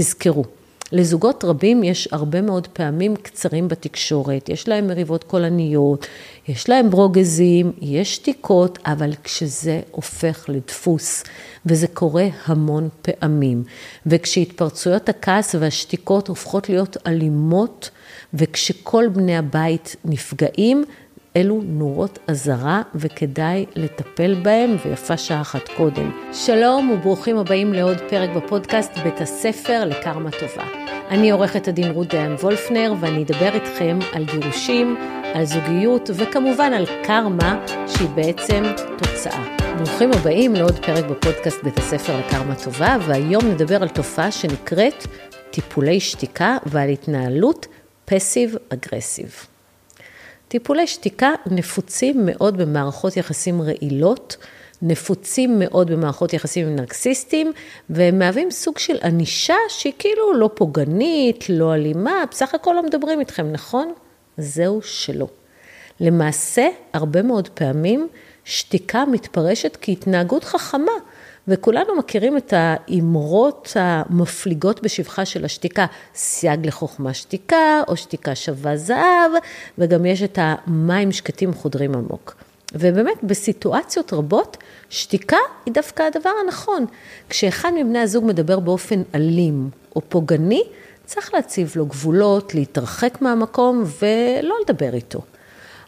תזכרו, לזוגות רבים יש הרבה מאוד פעמים קצרים בתקשורת, יש להם מריבות קולניות, יש להם ברוגזים, יש שתיקות, אבל כשזה הופך לדפוס, וזה קורה המון פעמים, וכשהתפרצויות הכעס והשתיקות הופכות להיות אלימות, וכשכל בני הבית נפגעים, אלו נורות אזהרה וכדאי לטפל בהם, ויפה שעה אחת קודם. שלום וברוכים הבאים לעוד פרק בפודקאסט בית הספר לקרמה טובה. אני עורכת הדין רות דיין וולפנר, ואני אדבר איתכם על גירושים, על זוגיות, וכמובן על קרמה, שהיא בעצם תוצאה. ברוכים הבאים לעוד פרק בפודקאסט בית הספר לקרמה טובה, והיום נדבר על תופעה שנקראת טיפולי שתיקה ועל התנהלות פסיב אגרסיב. טיפולי שתיקה נפוצים מאוד במערכות יחסים רעילות, נפוצים מאוד במערכות יחסים עם נרקסיסטים, והם מהווים סוג של ענישה שהיא כאילו לא פוגענית, לא אלימה, בסך הכל לא מדברים איתכם, נכון? זהו שלא. למעשה, הרבה מאוד פעמים שתיקה מתפרשת כהתנהגות חכמה. וכולנו מכירים את האמרות המפליגות בשבחה של השתיקה, סייג לחוכמה שתיקה, או שתיקה שווה זהב, וגם יש את המים שקטים חודרים עמוק. ובאמת, בסיטואציות רבות, שתיקה היא דווקא הדבר הנכון. כשאחד מבני הזוג מדבר באופן אלים או פוגעני, צריך להציב לו גבולות, להתרחק מהמקום ולא לדבר איתו.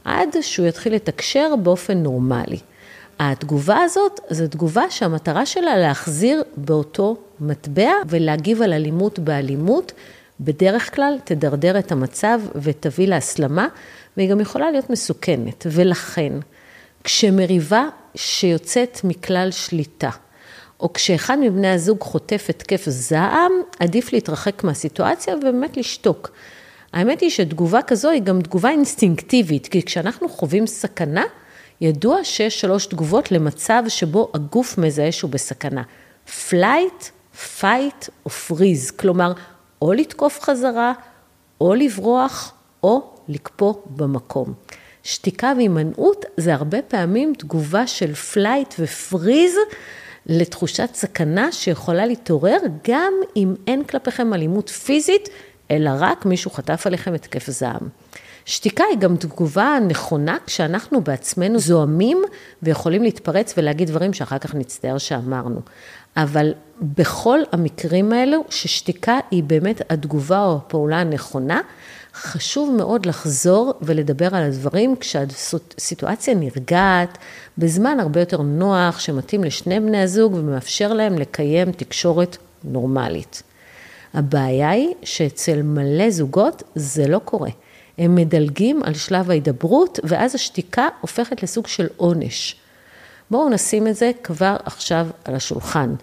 עד שהוא יתחיל לתקשר באופן נורמלי. התגובה הזאת זו תגובה שהמטרה שלה להחזיר באותו מטבע ולהגיב על אלימות באלימות. בדרך כלל תדרדר את המצב ותביא להסלמה, והיא גם יכולה להיות מסוכנת. ולכן, כשמריבה שיוצאת מכלל שליטה, או כשאחד מבני הזוג חוטף התקף זעם, עדיף להתרחק מהסיטואציה ובאמת לשתוק. האמת היא שתגובה כזו היא גם תגובה אינסטינקטיבית, כי כשאנחנו חווים סכנה, ידוע שיש שלוש תגובות למצב שבו הגוף מזהה שהוא בסכנה. flight, fight או freeze, כלומר, או לתקוף חזרה, או לברוח, או לקפוא במקום. שתיקה והימנעות זה הרבה פעמים תגובה של flight ו freeze לתחושת סכנה שיכולה להתעורר גם אם אין כלפיכם אלימות פיזית, אלא רק מישהו חטף עליכם התקף זעם. שתיקה היא גם תגובה נכונה כשאנחנו בעצמנו זועמים ויכולים להתפרץ ולהגיד דברים שאחר כך נצטער שאמרנו. אבל בכל המקרים האלו, ששתיקה היא באמת התגובה או הפעולה הנכונה, חשוב מאוד לחזור ולדבר על הדברים כשהסיטואציה נרגעת, בזמן הרבה יותר נוח, שמתאים לשני בני הזוג ומאפשר להם לקיים תקשורת נורמלית. הבעיה היא שאצל מלא זוגות זה לא קורה. הם מדלגים על שלב ההידברות, ואז השתיקה הופכת לסוג של עונש. בואו נשים את זה כבר עכשיו על השולחן.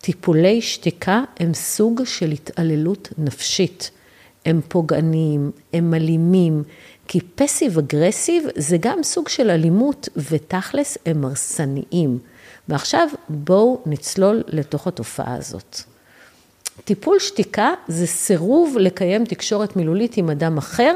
טיפולי שתיקה הם סוג של התעללות נפשית. הם פוגעניים, הם אלימים, כי פסיב אגרסיב זה גם סוג של אלימות, ותכלס הם הרסניים. ועכשיו בואו נצלול לתוך התופעה הזאת. טיפול שתיקה זה סירוב לקיים תקשורת מילולית עם אדם אחר,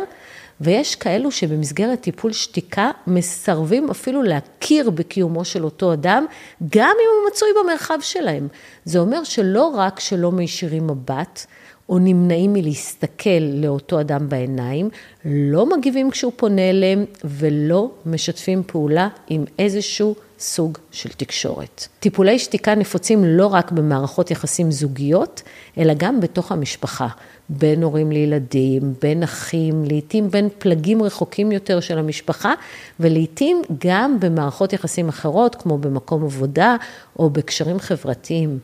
ויש כאלו שבמסגרת טיפול שתיקה מסרבים אפילו להכיר בקיומו של אותו אדם, גם אם הוא מצוי במרחב שלהם. זה אומר שלא רק שלא מישירים מבט, או נמנעים מלהסתכל לאותו אדם בעיניים, לא מגיבים כשהוא פונה אליהם ולא משתפים פעולה עם איזשהו סוג של תקשורת. טיפולי שתיקה נפוצים לא רק במערכות יחסים זוגיות, אלא גם בתוך המשפחה. בין הורים לילדים, בין אחים, לעתים בין פלגים רחוקים יותר של המשפחה, ולעתים גם במערכות יחסים אחרות, כמו במקום עבודה או בקשרים חברתיים.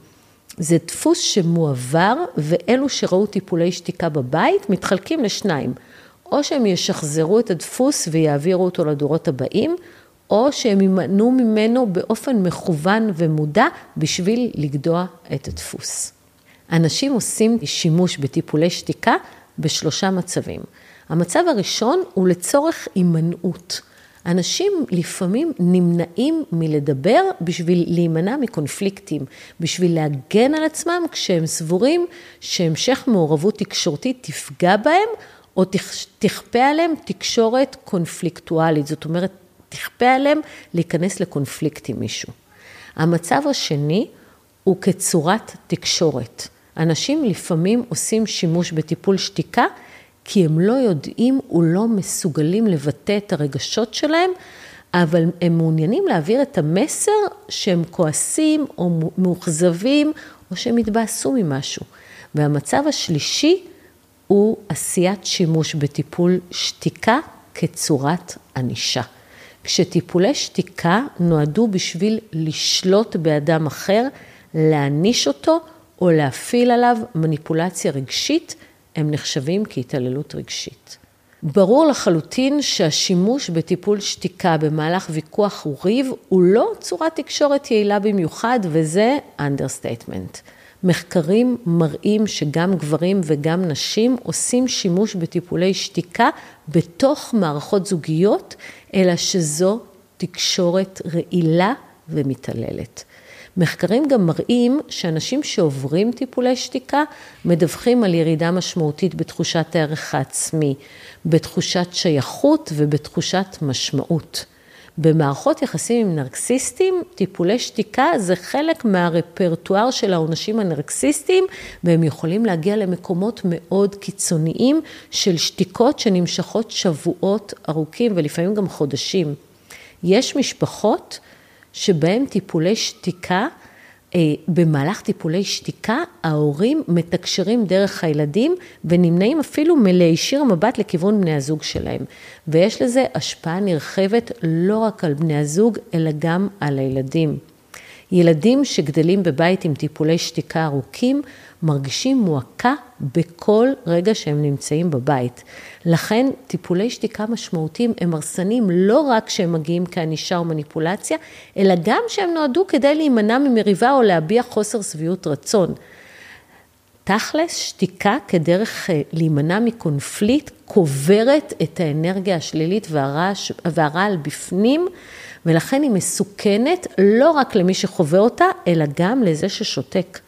זה דפוס שמועבר, ואלו שראו טיפולי שתיקה בבית מתחלקים לשניים. או שהם ישחזרו את הדפוס ויעבירו אותו לדורות הבאים, או שהם יימנעו ממנו באופן מכוון ומודע בשביל לגדוע את הדפוס. אנשים עושים שימוש בטיפולי שתיקה בשלושה מצבים. המצב הראשון הוא לצורך הימנעות. אנשים לפעמים נמנעים מלדבר בשביל להימנע מקונפליקטים, בשביל להגן על עצמם כשהם סבורים שהמשך מעורבות תקשורתית תפגע בהם או תכפה עליהם תקשורת קונפליקטואלית, זאת אומרת, תכפה עליהם להיכנס לקונפליקט עם מישהו. המצב השני הוא כצורת תקשורת. אנשים לפעמים עושים שימוש בטיפול שתיקה, כי הם לא יודעים ולא מסוגלים לבטא את הרגשות שלהם, אבל הם מעוניינים להעביר את המסר שהם כועסים או מאוכזבים או שהם התבאסו ממשהו. והמצב השלישי הוא עשיית שימוש בטיפול שתיקה כצורת ענישה. כשטיפולי שתיקה נועדו בשביל לשלוט באדם אחר, להעניש אותו או להפעיל עליו מניפולציה רגשית, הם נחשבים כהתעללות רגשית. ברור לחלוטין שהשימוש בטיפול שתיקה במהלך ויכוח וריב הוא לא צורת תקשורת יעילה במיוחד, וזה understatement. מחקרים מראים שגם גברים וגם נשים עושים שימוש בטיפולי שתיקה בתוך מערכות זוגיות, אלא שזו תקשורת רעילה ומתעללת. מחקרים גם מראים שאנשים שעוברים טיפולי שתיקה מדווחים על ירידה משמעותית בתחושת הערך העצמי, בתחושת שייכות ובתחושת משמעות. במערכות יחסים עם נרקסיסטים, טיפולי שתיקה זה חלק מהרפרטואר של העונשים הנרקסיסטיים, והם יכולים להגיע למקומות מאוד קיצוניים של שתיקות שנמשכות שבועות ארוכים ולפעמים גם חודשים. יש משפחות שבהן טיפולי שתיקה, במהלך טיפולי שתיקה, ההורים מתקשרים דרך הילדים ונמנעים אפילו מלהישיר מבט לכיוון בני הזוג שלהם. ויש לזה השפעה נרחבת לא רק על בני הזוג, אלא גם על הילדים. ילדים שגדלים בבית עם טיפולי שתיקה ארוכים, מרגישים מועקה בכל רגע שהם נמצאים בבית. לכן טיפולי שתיקה משמעותיים הם הרסנים לא רק כשהם מגיעים כענישה או מניפולציה, אלא גם שהם נועדו כדי להימנע ממריבה או להביע חוסר שביעות רצון. תכלס, שתיקה כדרך אה, להימנע מקונפליט, קוברת את האנרגיה השלילית והרעש, והרעל בפנים, ולכן היא מסוכנת לא רק למי שחווה אותה, אלא גם לזה ששותק.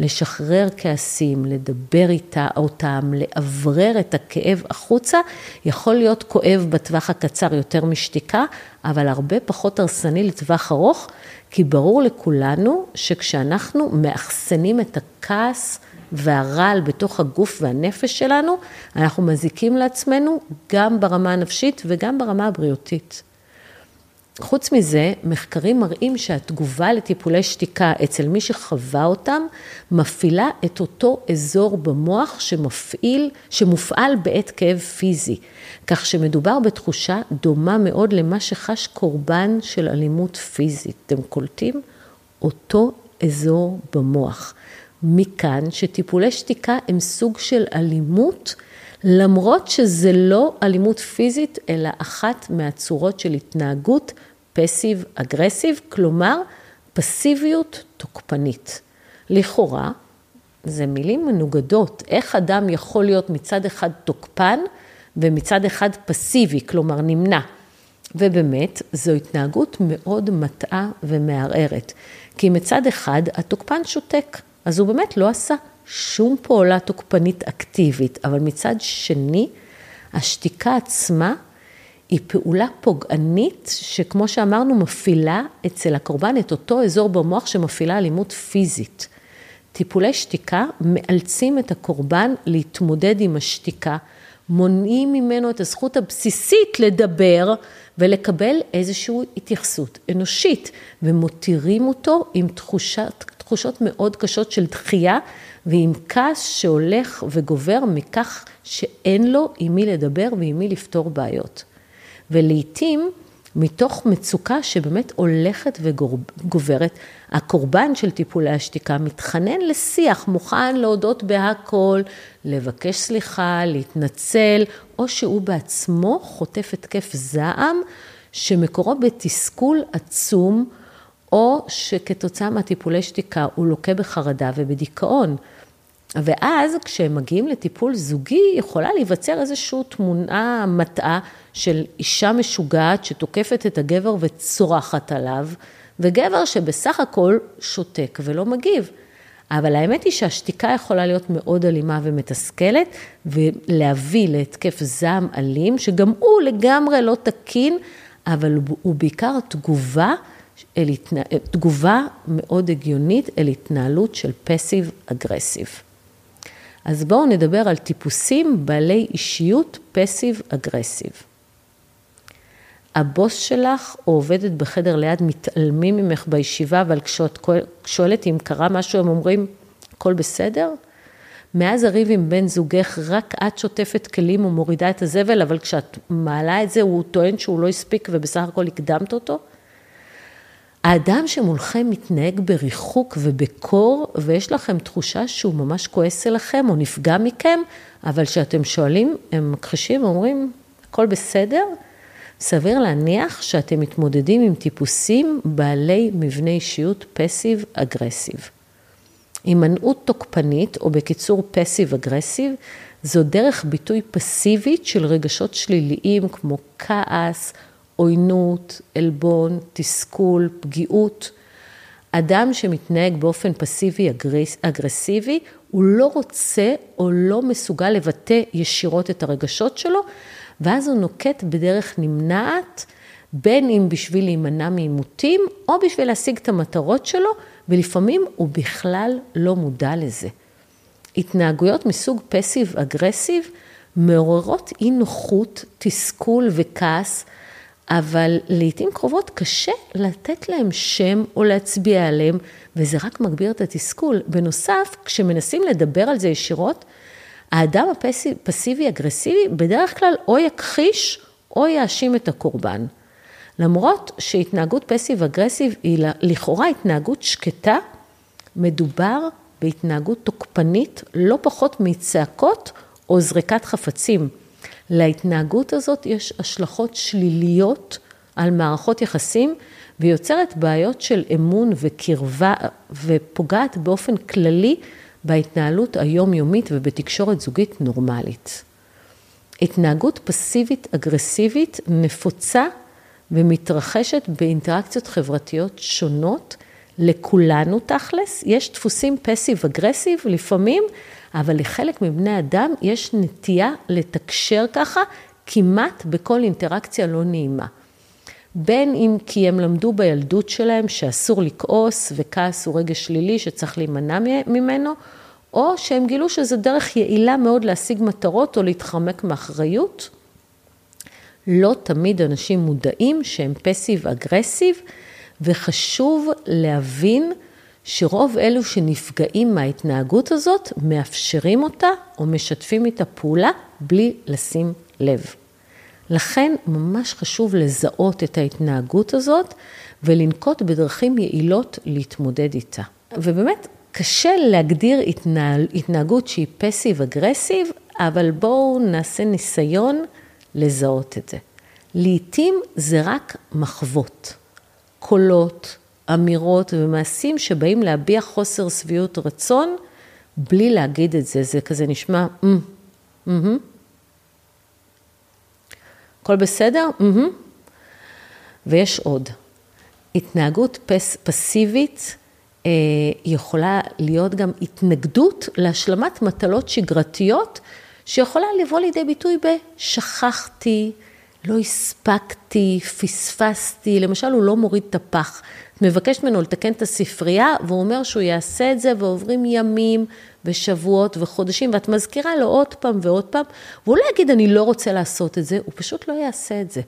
לשחרר כעסים, לדבר איתה, אותם, לאוורר את הכאב החוצה, יכול להיות כואב בטווח הקצר יותר משתיקה, אבל הרבה פחות הרסני לטווח ארוך, כי ברור לכולנו שכשאנחנו מאחסנים את הכעס והרעל בתוך הגוף והנפש שלנו, אנחנו מזיקים לעצמנו גם ברמה הנפשית וגם ברמה הבריאותית. חוץ מזה, מחקרים מראים שהתגובה לטיפולי שתיקה אצל מי שחווה אותם, מפעילה את אותו אזור במוח שמפעיל, שמופעל בעת כאב פיזי. כך שמדובר בתחושה דומה מאוד למה שחש קורבן של אלימות פיזית. אתם קולטים? אותו אזור במוח. מכאן שטיפולי שתיקה הם סוג של אלימות, למרות שזה לא אלימות פיזית, אלא אחת מהצורות של התנהגות פסיב אגרסיב, כלומר פסיביות תוקפנית. לכאורה, זה מילים מנוגדות. איך אדם יכול להיות מצד אחד תוקפן ומצד אחד פסיבי, כלומר נמנע. ובאמת, זו התנהגות מאוד מטעה ומערערת. כי מצד אחד, התוקפן שותק, אז הוא באמת לא עשה שום פעולה תוקפנית אקטיבית, אבל מצד שני, השתיקה עצמה היא פעולה פוגענית, שכמו שאמרנו, מפעילה אצל הקורבן את אותו אזור במוח שמפעילה אלימות פיזית. טיפולי שתיקה מאלצים את הקורבן להתמודד עם השתיקה, מונעים ממנו את הזכות הבסיסית לדבר ולקבל איזושהי התייחסות אנושית, ומותירים אותו עם תחושת, תחושות מאוד קשות של דחייה ועם כעס שהולך וגובר מכך שאין לו עם מי לדבר ועם מי לפתור בעיות. ולעיתים, מתוך מצוקה שבאמת הולכת וגוברת, הקורבן של טיפולי השתיקה מתחנן לשיח, מוכן להודות בהכל, לבקש סליחה, להתנצל, או שהוא בעצמו חוטף התקף זעם שמקורו בתסכול עצום, או שכתוצאה מהטיפולי שתיקה הוא לוקה בחרדה ובדיכאון. ואז כשהם מגיעים לטיפול זוגי, יכולה להיווצר איזושהי תמונה מטעה של אישה משוגעת שתוקפת את הגבר וצורחת עליו, וגבר שבסך הכל שותק ולא מגיב. אבל האמת היא שהשתיקה יכולה להיות מאוד אלימה ומתסכלת, ולהביא להתקף זעם אלים, שגם הוא לגמרי לא תקין, אבל הוא בעיקר תגובה, אל, תגובה מאוד הגיונית אל התנהלות של פסיב אגרסיב. אז בואו נדבר על טיפוסים בעלי אישיות פסיב-אגרסיב. הבוס שלך או עובדת בחדר ליד מתעלמים ממך בישיבה, אבל כשאת שואלת אם קרה משהו, הם אומרים, הכל בסדר? מאז הריב עם בן זוגך, רק את שוטפת כלים ומורידה את הזבל, אבל כשאת מעלה את זה, הוא טוען שהוא לא הספיק ובסך הכל הקדמת אותו? האדם שמולכם מתנהג בריחוק ובקור, ויש לכם תחושה שהוא ממש כועס אליכם או נפגע מכם, אבל כשאתם שואלים, הם מכחישים ואומרים, הכל בסדר? סביר להניח שאתם מתמודדים עם טיפוסים בעלי מבנה אישיות passive-aggressive. הימנעות תוקפנית, או בקיצור passive-aggressive, זו דרך ביטוי פסיבית של רגשות שליליים כמו כעס, עוינות, עלבון, תסכול, פגיעות. אדם שמתנהג באופן פסיבי אגרסיבי, הוא לא רוצה או לא מסוגל לבטא ישירות את הרגשות שלו, ואז הוא נוקט בדרך נמנעת, בין אם בשביל להימנע מעימותים, או בשביל להשיג את המטרות שלו, ולפעמים הוא בכלל לא מודע לזה. התנהגויות מסוג פסיב-אגרסיב מעוררות אי נוחות, תסכול וכעס, אבל לעיתים קרובות קשה לתת להם שם או להצביע עליהם, וזה רק מגביר את התסכול. בנוסף, כשמנסים לדבר על זה ישירות, האדם הפסיבי-אגרסיבי בדרך כלל או יכחיש או יאשים את הקורבן. למרות שהתנהגות פסיב-אגרסיב היא לכאורה התנהגות שקטה, מדובר בהתנהגות תוקפנית לא פחות מצעקות או זריקת חפצים. להתנהגות הזאת יש השלכות שליליות על מערכות יחסים ויוצרת בעיות של אמון וקרבה ופוגעת באופן כללי בהתנהלות היומיומית ובתקשורת זוגית נורמלית. התנהגות פסיבית אגרסיבית נפוצה ומתרחשת באינטראקציות חברתיות שונות, לכולנו תכלס, יש דפוסים פסיב אגרסיב לפעמים, אבל לחלק מבני אדם יש נטייה לתקשר ככה כמעט בכל אינטראקציה לא נעימה. בין אם כי הם למדו בילדות שלהם שאסור לכעוס וכעס הוא רגע שלילי שצריך להימנע ממנו, או שהם גילו שזו דרך יעילה מאוד להשיג מטרות או להתחמק מאחריות. לא תמיד אנשים מודעים שהם פסיב אגרסיב, וחשוב להבין שרוב אלו שנפגעים מההתנהגות הזאת, מאפשרים אותה או משתפים איתה פעולה בלי לשים לב. לכן ממש חשוב לזהות את ההתנהגות הזאת ולנקוט בדרכים יעילות להתמודד איתה. ובאמת, קשה להגדיר התנהג, התנהגות שהיא פסיב אגרסיב, אבל בואו נעשה ניסיון לזהות את זה. לעתים זה רק מחוות, קולות, אמירות ומעשים שבאים להביע חוסר שביעות רצון בלי להגיד את זה, זה כזה נשמע, mm, mm-hmm. הכל בסדר? Mm-hmm. ויש עוד. התנהגות פס, פסיבית אה, יכולה להיות גם התנגדות להשלמת מטלות שגרתיות, שיכולה לבוא לידי ביטוי בשכחתי, לא הספקתי, פספסתי, למשל הוא לא מוריד את הפח. את מבקשת ממנו לתקן את הספרייה, והוא אומר שהוא יעשה את זה, ועוברים ימים ושבועות וחודשים, ואת מזכירה לו עוד פעם ועוד פעם, והוא לא יגיד, אני לא רוצה לעשות את זה, הוא פשוט לא יעשה את זה.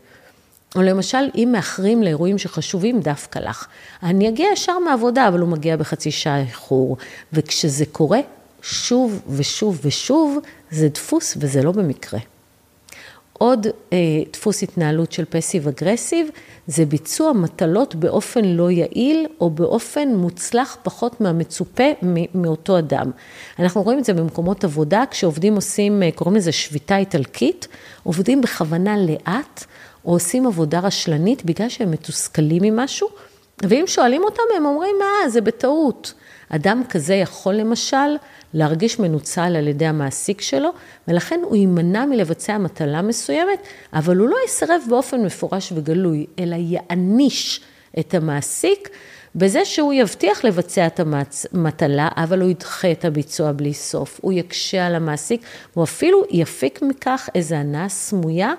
או למשל, אם מאחרים לאירועים שחשובים דווקא לך, אני אגיע ישר מהעבודה, אבל הוא מגיע בחצי שעה איחור, וכשזה קורה שוב ושוב ושוב, זה דפוס וזה לא במקרה. עוד אה, דפוס התנהלות של פסיב אגרסיב, זה ביצוע מטלות באופן לא יעיל או באופן מוצלח פחות מהמצופה מאותו אדם. אנחנו רואים את זה במקומות עבודה, כשעובדים עושים, אה, קוראים לזה שביתה איטלקית, עובדים בכוונה לאט, או עושים עבודה רשלנית בגלל שהם מתוסכלים ממשהו, ואם שואלים אותם, הם אומרים, אה, זה בטעות. אדם כזה יכול למשל להרגיש מנוצל על ידי המעסיק שלו, ולכן הוא יימנע מלבצע מטלה מסוימת, אבל הוא לא יסרב באופן מפורש וגלוי, אלא יעניש את המעסיק בזה שהוא יבטיח לבצע את המטלה, אבל הוא ידחה את הביצוע בלי סוף, הוא יקשה על המעסיק, הוא אפילו יפיק מכך איזו הנאה סמויה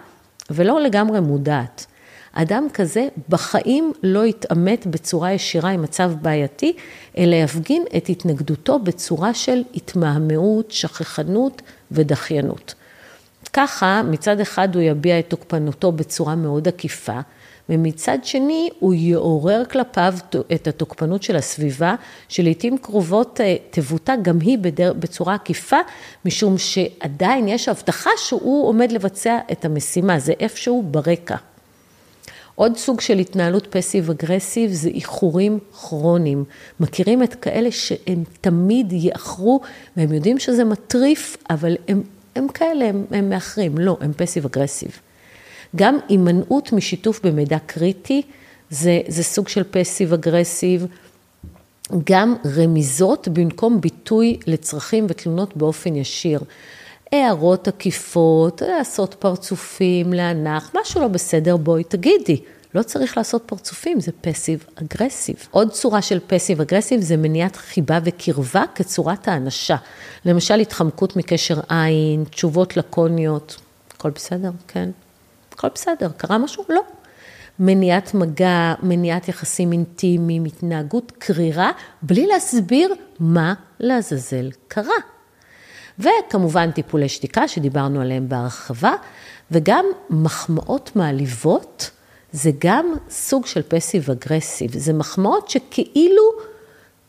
ולא לגמרי מודעת. אדם כזה בחיים לא יתעמת בצורה ישירה עם מצב בעייתי, אלא יפגין את התנגדותו בצורה של התמהמהות, שכחנות ודחיינות. ככה, מצד אחד הוא יביע את תוקפנותו בצורה מאוד עקיפה, ומצד שני הוא יעורר כלפיו את התוקפנות של הסביבה, שלעיתים קרובות אה, תבוטא גם היא בדר, בצורה עקיפה, משום שעדיין יש הבטחה שהוא עומד לבצע את המשימה, זה איפשהו ברקע. עוד סוג של התנהלות פסיב אגרסיב זה איחורים כרוניים. מכירים את כאלה שהם תמיד יאחרו, והם יודעים שזה מטריף, אבל הם, הם כאלה, הם, הם מאחרים. לא, הם passive aggressive. גם הימנעות משיתוף במידע קריטי, זה, זה סוג של passive aggressive. גם רמיזות במקום ביטוי לצרכים ותלונות באופן ישיר. הערות עקיפות, לעשות פרצופים, להנח, משהו לא בסדר, בואי תגידי. לא צריך לעשות פרצופים, זה passive aggressive. עוד צורה של passive aggressive זה מניעת חיבה וקרבה כצורת הענשה. למשל, התחמקות מקשר עין, תשובות לקוניות, הכל בסדר, כן? הכל בסדר, קרה משהו? לא. מניעת מגע, מניעת יחסים אינטימיים, התנהגות קרירה, בלי להסביר מה לעזאזל קרה. וכמובן טיפולי שתיקה שדיברנו עליהם בהרחבה, וגם מחמאות מעליבות, זה גם סוג של פסיב אגרסיב. זה מחמאות שכאילו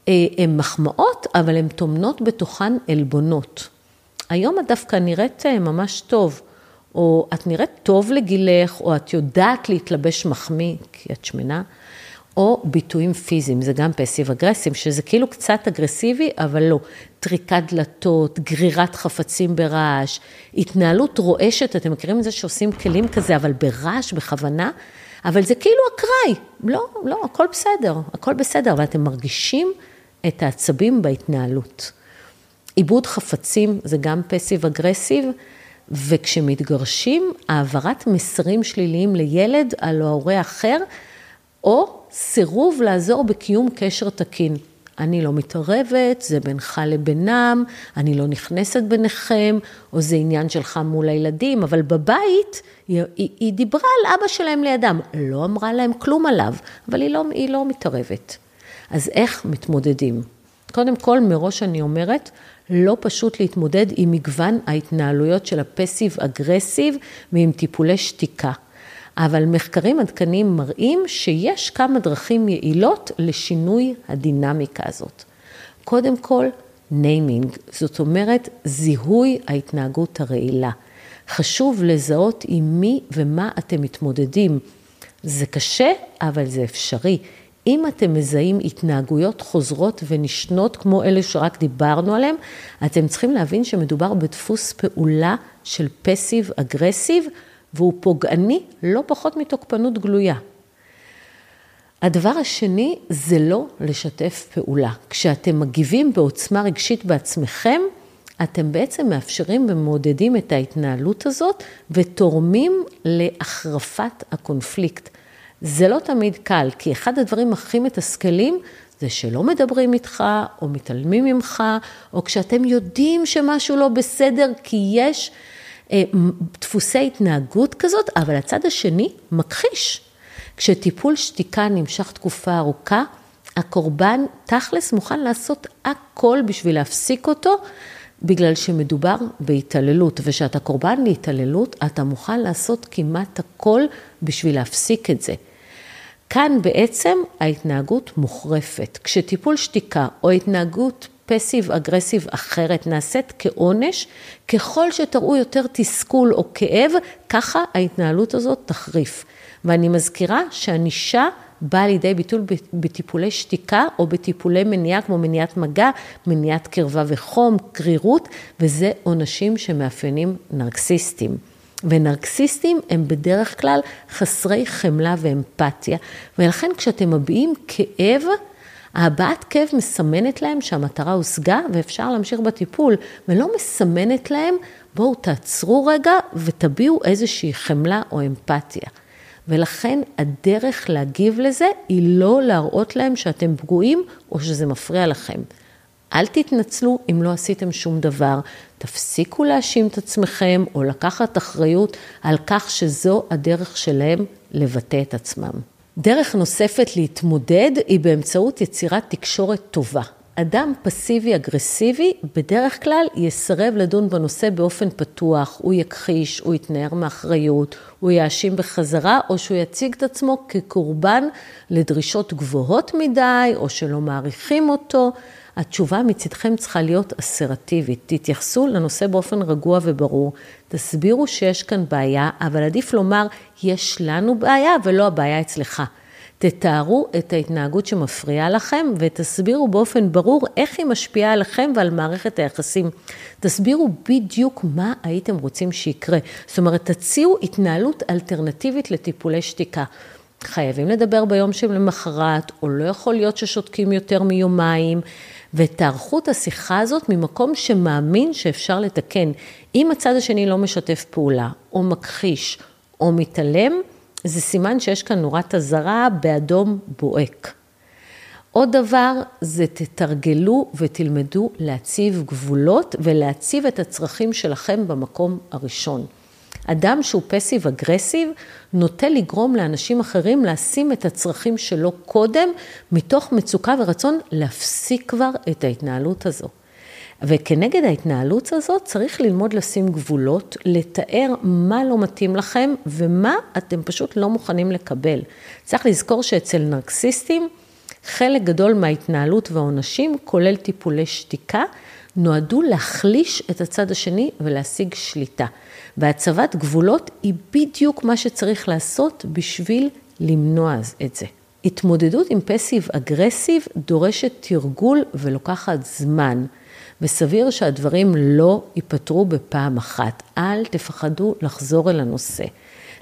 אה, הן מחמאות, אבל הן טומנות בתוכן עלבונות. היום את דווקא נראית אה, ממש טוב. או את נראית טוב לגילך, או את יודעת להתלבש מחמיא, כי את שמנה, או ביטויים פיזיים, זה גם פסיב אגרסיב, שזה כאילו קצת אגרסיבי, אבל לא. טריקת דלתות, גרירת חפצים ברעש, התנהלות רועשת, אתם מכירים את זה שעושים כלים כזה, אבל ברעש, בכוונה, אבל זה כאילו אקראי. לא, לא, הכל בסדר, הכל בסדר, אבל אתם מרגישים את העצבים בהתנהלות. עיבוד חפצים זה גם פסיב אגרסיב. וכשמתגרשים, העברת מסרים שליליים לילד על ההורה האחר, או סירוב לעזור בקיום קשר תקין. אני לא מתערבת, זה בינך לבינם, אני לא נכנסת ביניכם, או זה עניין שלך מול הילדים, אבל בבית היא, היא, היא דיברה על אבא שלהם לידם, לא אמרה להם כלום עליו, אבל היא לא, היא לא מתערבת. אז איך מתמודדים? קודם כל, מראש אני אומרת, לא פשוט להתמודד עם מגוון ההתנהלויות של ה passive aggressive ועם טיפולי שתיקה. אבל מחקרים עדכניים מראים שיש כמה דרכים יעילות לשינוי הדינמיקה הזאת. קודם כל, naming, זאת אומרת זיהוי ההתנהגות הרעילה. חשוב לזהות עם מי ומה אתם מתמודדים. זה קשה, אבל זה אפשרי. אם אתם מזהים התנהגויות חוזרות ונשנות כמו אלה שרק דיברנו עליהן, אתם צריכים להבין שמדובר בדפוס פעולה של פסיב אגרסיב, והוא פוגעני לא פחות מתוקפנות גלויה. הדבר השני זה לא לשתף פעולה. כשאתם מגיבים בעוצמה רגשית בעצמכם, אתם בעצם מאפשרים ומעודדים את ההתנהלות הזאת ותורמים להחרפת הקונפליקט. זה לא תמיד קל, כי אחד הדברים הכי מתסכלים זה שלא מדברים איתך, או מתעלמים ממך, או כשאתם יודעים שמשהו לא בסדר, כי יש דפוסי התנהגות כזאת, אבל הצד השני מכחיש. כשטיפול שתיקה נמשך תקופה ארוכה, הקורבן תכלס מוכן לעשות הכל בשביל להפסיק אותו, בגלל שמדובר בהתעללות, וכשאתה קורבן להתעללות, אתה מוכן לעשות כמעט הכל בשביל להפסיק את זה. כאן בעצם ההתנהגות מוחרפת. כשטיפול שתיקה או התנהגות פסיב אגרסיב אחרת נעשית כעונש, ככל שתראו יותר תסכול או כאב, ככה ההתנהלות הזאת תחריף. ואני מזכירה שענישה באה לידי ביטול בטיפולי שתיקה או בטיפולי מניעה כמו מניעת מגע, מניעת קרבה וחום, קרירות, וזה עונשים שמאפיינים נרקסיסטים. ונרקסיסטים הם בדרך כלל חסרי חמלה ואמפתיה, ולכן כשאתם מביעים כאב, ההבעת כאב מסמנת להם שהמטרה הושגה ואפשר להמשיך בטיפול, ולא מסמנת להם, בואו תעצרו רגע ותביעו איזושהי חמלה או אמפתיה. ולכן הדרך להגיב לזה היא לא להראות להם שאתם פגועים או שזה מפריע לכם. אל תתנצלו אם לא עשיתם שום דבר. תפסיקו להאשים את עצמכם או לקחת אחריות על כך שזו הדרך שלהם לבטא את עצמם. דרך נוספת להתמודד היא באמצעות יצירת תקשורת טובה. אדם פסיבי-אגרסיבי בדרך כלל יסרב לדון בנושא באופן פתוח, הוא יכחיש, הוא יתנער מאחריות, הוא יאשים בחזרה, או שהוא יציג את עצמו כקורבן לדרישות גבוהות מדי, או שלא מעריכים אותו. התשובה מצדכם צריכה להיות אסרטיבית. תתייחסו לנושא באופן רגוע וברור, תסבירו שיש כאן בעיה, אבל עדיף לומר, יש לנו בעיה ולא הבעיה אצלך. תתארו את ההתנהגות שמפריעה לכם ותסבירו באופן ברור איך היא משפיעה עליכם ועל מערכת היחסים. תסבירו בדיוק מה הייתם רוצים שיקרה. זאת אומרת, תציעו התנהלות אלטרנטיבית לטיפולי שתיקה. חייבים לדבר ביום שלמחרת, או לא יכול להיות ששותקים יותר מיומיים, ותערכו את השיחה הזאת ממקום שמאמין שאפשר לתקן. אם הצד השני לא משתף פעולה, או מכחיש, או מתעלם, זה סימן שיש כאן נורת אזהרה באדום בוהק. עוד דבר זה תתרגלו ותלמדו להציב גבולות ולהציב את הצרכים שלכם במקום הראשון. אדם שהוא פסיב אגרסיב נוטה לגרום לאנשים אחרים לשים את הצרכים שלו קודם, מתוך מצוקה ורצון להפסיק כבר את ההתנהלות הזו. וכנגד ההתנהלות הזאת צריך ללמוד לשים גבולות, לתאר מה לא מתאים לכם ומה אתם פשוט לא מוכנים לקבל. צריך לזכור שאצל נרקסיסטים, חלק גדול מההתנהלות והעונשים, כולל טיפולי שתיקה, נועדו להחליש את הצד השני ולהשיג שליטה. והצבת גבולות היא בדיוק מה שצריך לעשות בשביל למנוע את זה. התמודדות עם פסיב אגרסיב דורשת תרגול ולוקחת זמן. וסביר שהדברים לא ייפתרו בפעם אחת. אל תפחדו לחזור אל הנושא.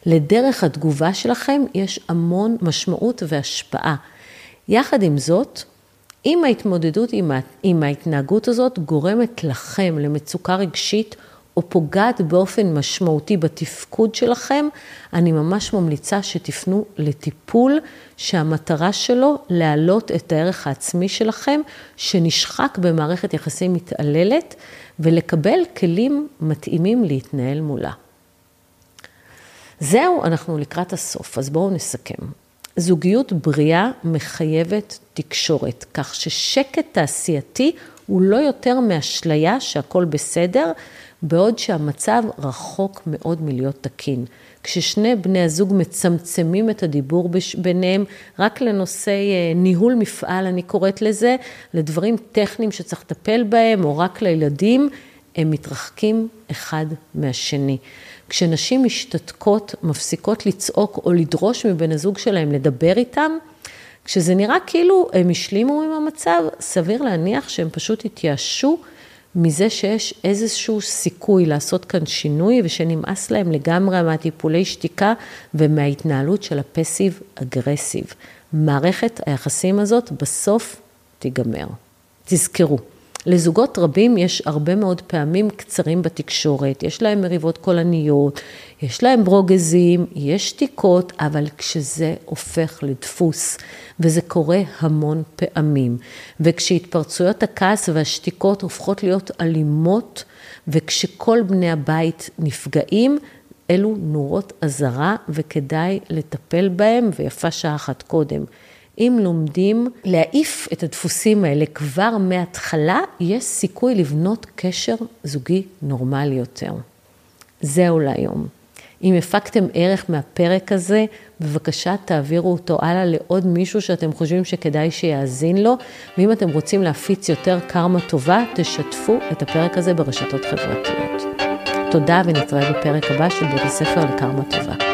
לדרך התגובה שלכם יש המון משמעות והשפעה. יחד עם זאת, אם ההתמודדות עם ההתנהגות הזאת גורמת לכם למצוקה רגשית או פוגעת באופן משמעותי בתפקוד שלכם, אני ממש ממליצה שתפנו לטיפול שהמטרה שלו להעלות את הערך העצמי שלכם, שנשחק במערכת יחסים מתעללת, ולקבל כלים מתאימים להתנהל מולה. זהו, אנחנו לקראת הסוף, אז בואו נסכם. זוגיות בריאה מחייבת תקשורת, כך ששקט תעשייתי הוא לא יותר מאשליה שהכל בסדר, בעוד שהמצב רחוק מאוד מלהיות תקין. כששני בני הזוג מצמצמים את הדיבור ביניהם רק לנושא אה, ניהול מפעל, אני קוראת לזה, לדברים טכניים שצריך לטפל בהם, או רק לילדים, הם מתרחקים אחד מהשני. כשנשים משתתקות, מפסיקות לצעוק או לדרוש מבן הזוג שלהם לדבר איתם, כשזה נראה כאילו הם השלימו עם המצב, סביר להניח שהם פשוט התייאשו מזה שיש איזשהו סיכוי לעשות כאן שינוי ושנמאס להם לגמרי מהטיפולי שתיקה ומההתנהלות של הפסיב אגרסיב. מערכת היחסים הזאת בסוף תיגמר. תזכרו, לזוגות רבים יש הרבה מאוד פעמים קצרים בתקשורת, יש להם מריבות קולניות, יש להם ברוגזים, יש שתיקות, אבל כשזה הופך לדפוס, וזה קורה המון פעמים, וכשהתפרצויות הכעס והשתיקות הופכות להיות אלימות, וכשכל בני הבית נפגעים, אלו נורות אזהרה וכדאי לטפל בהם, ויפה שעה אחת קודם. אם לומדים להעיף את הדפוסים האלה כבר מההתחלה, יש סיכוי לבנות קשר זוגי נורמלי יותר. זהו להיום. אם הפקתם ערך מהפרק הזה, בבקשה תעבירו אותו הלאה לעוד מישהו שאתם חושבים שכדאי שיאזין לו, ואם אתם רוצים להפיץ יותר קרמה טובה, תשתפו את הפרק הזה ברשתות חברתיות. תודה ונתראה בפרק הבא של בית הספר לקרמה טובה.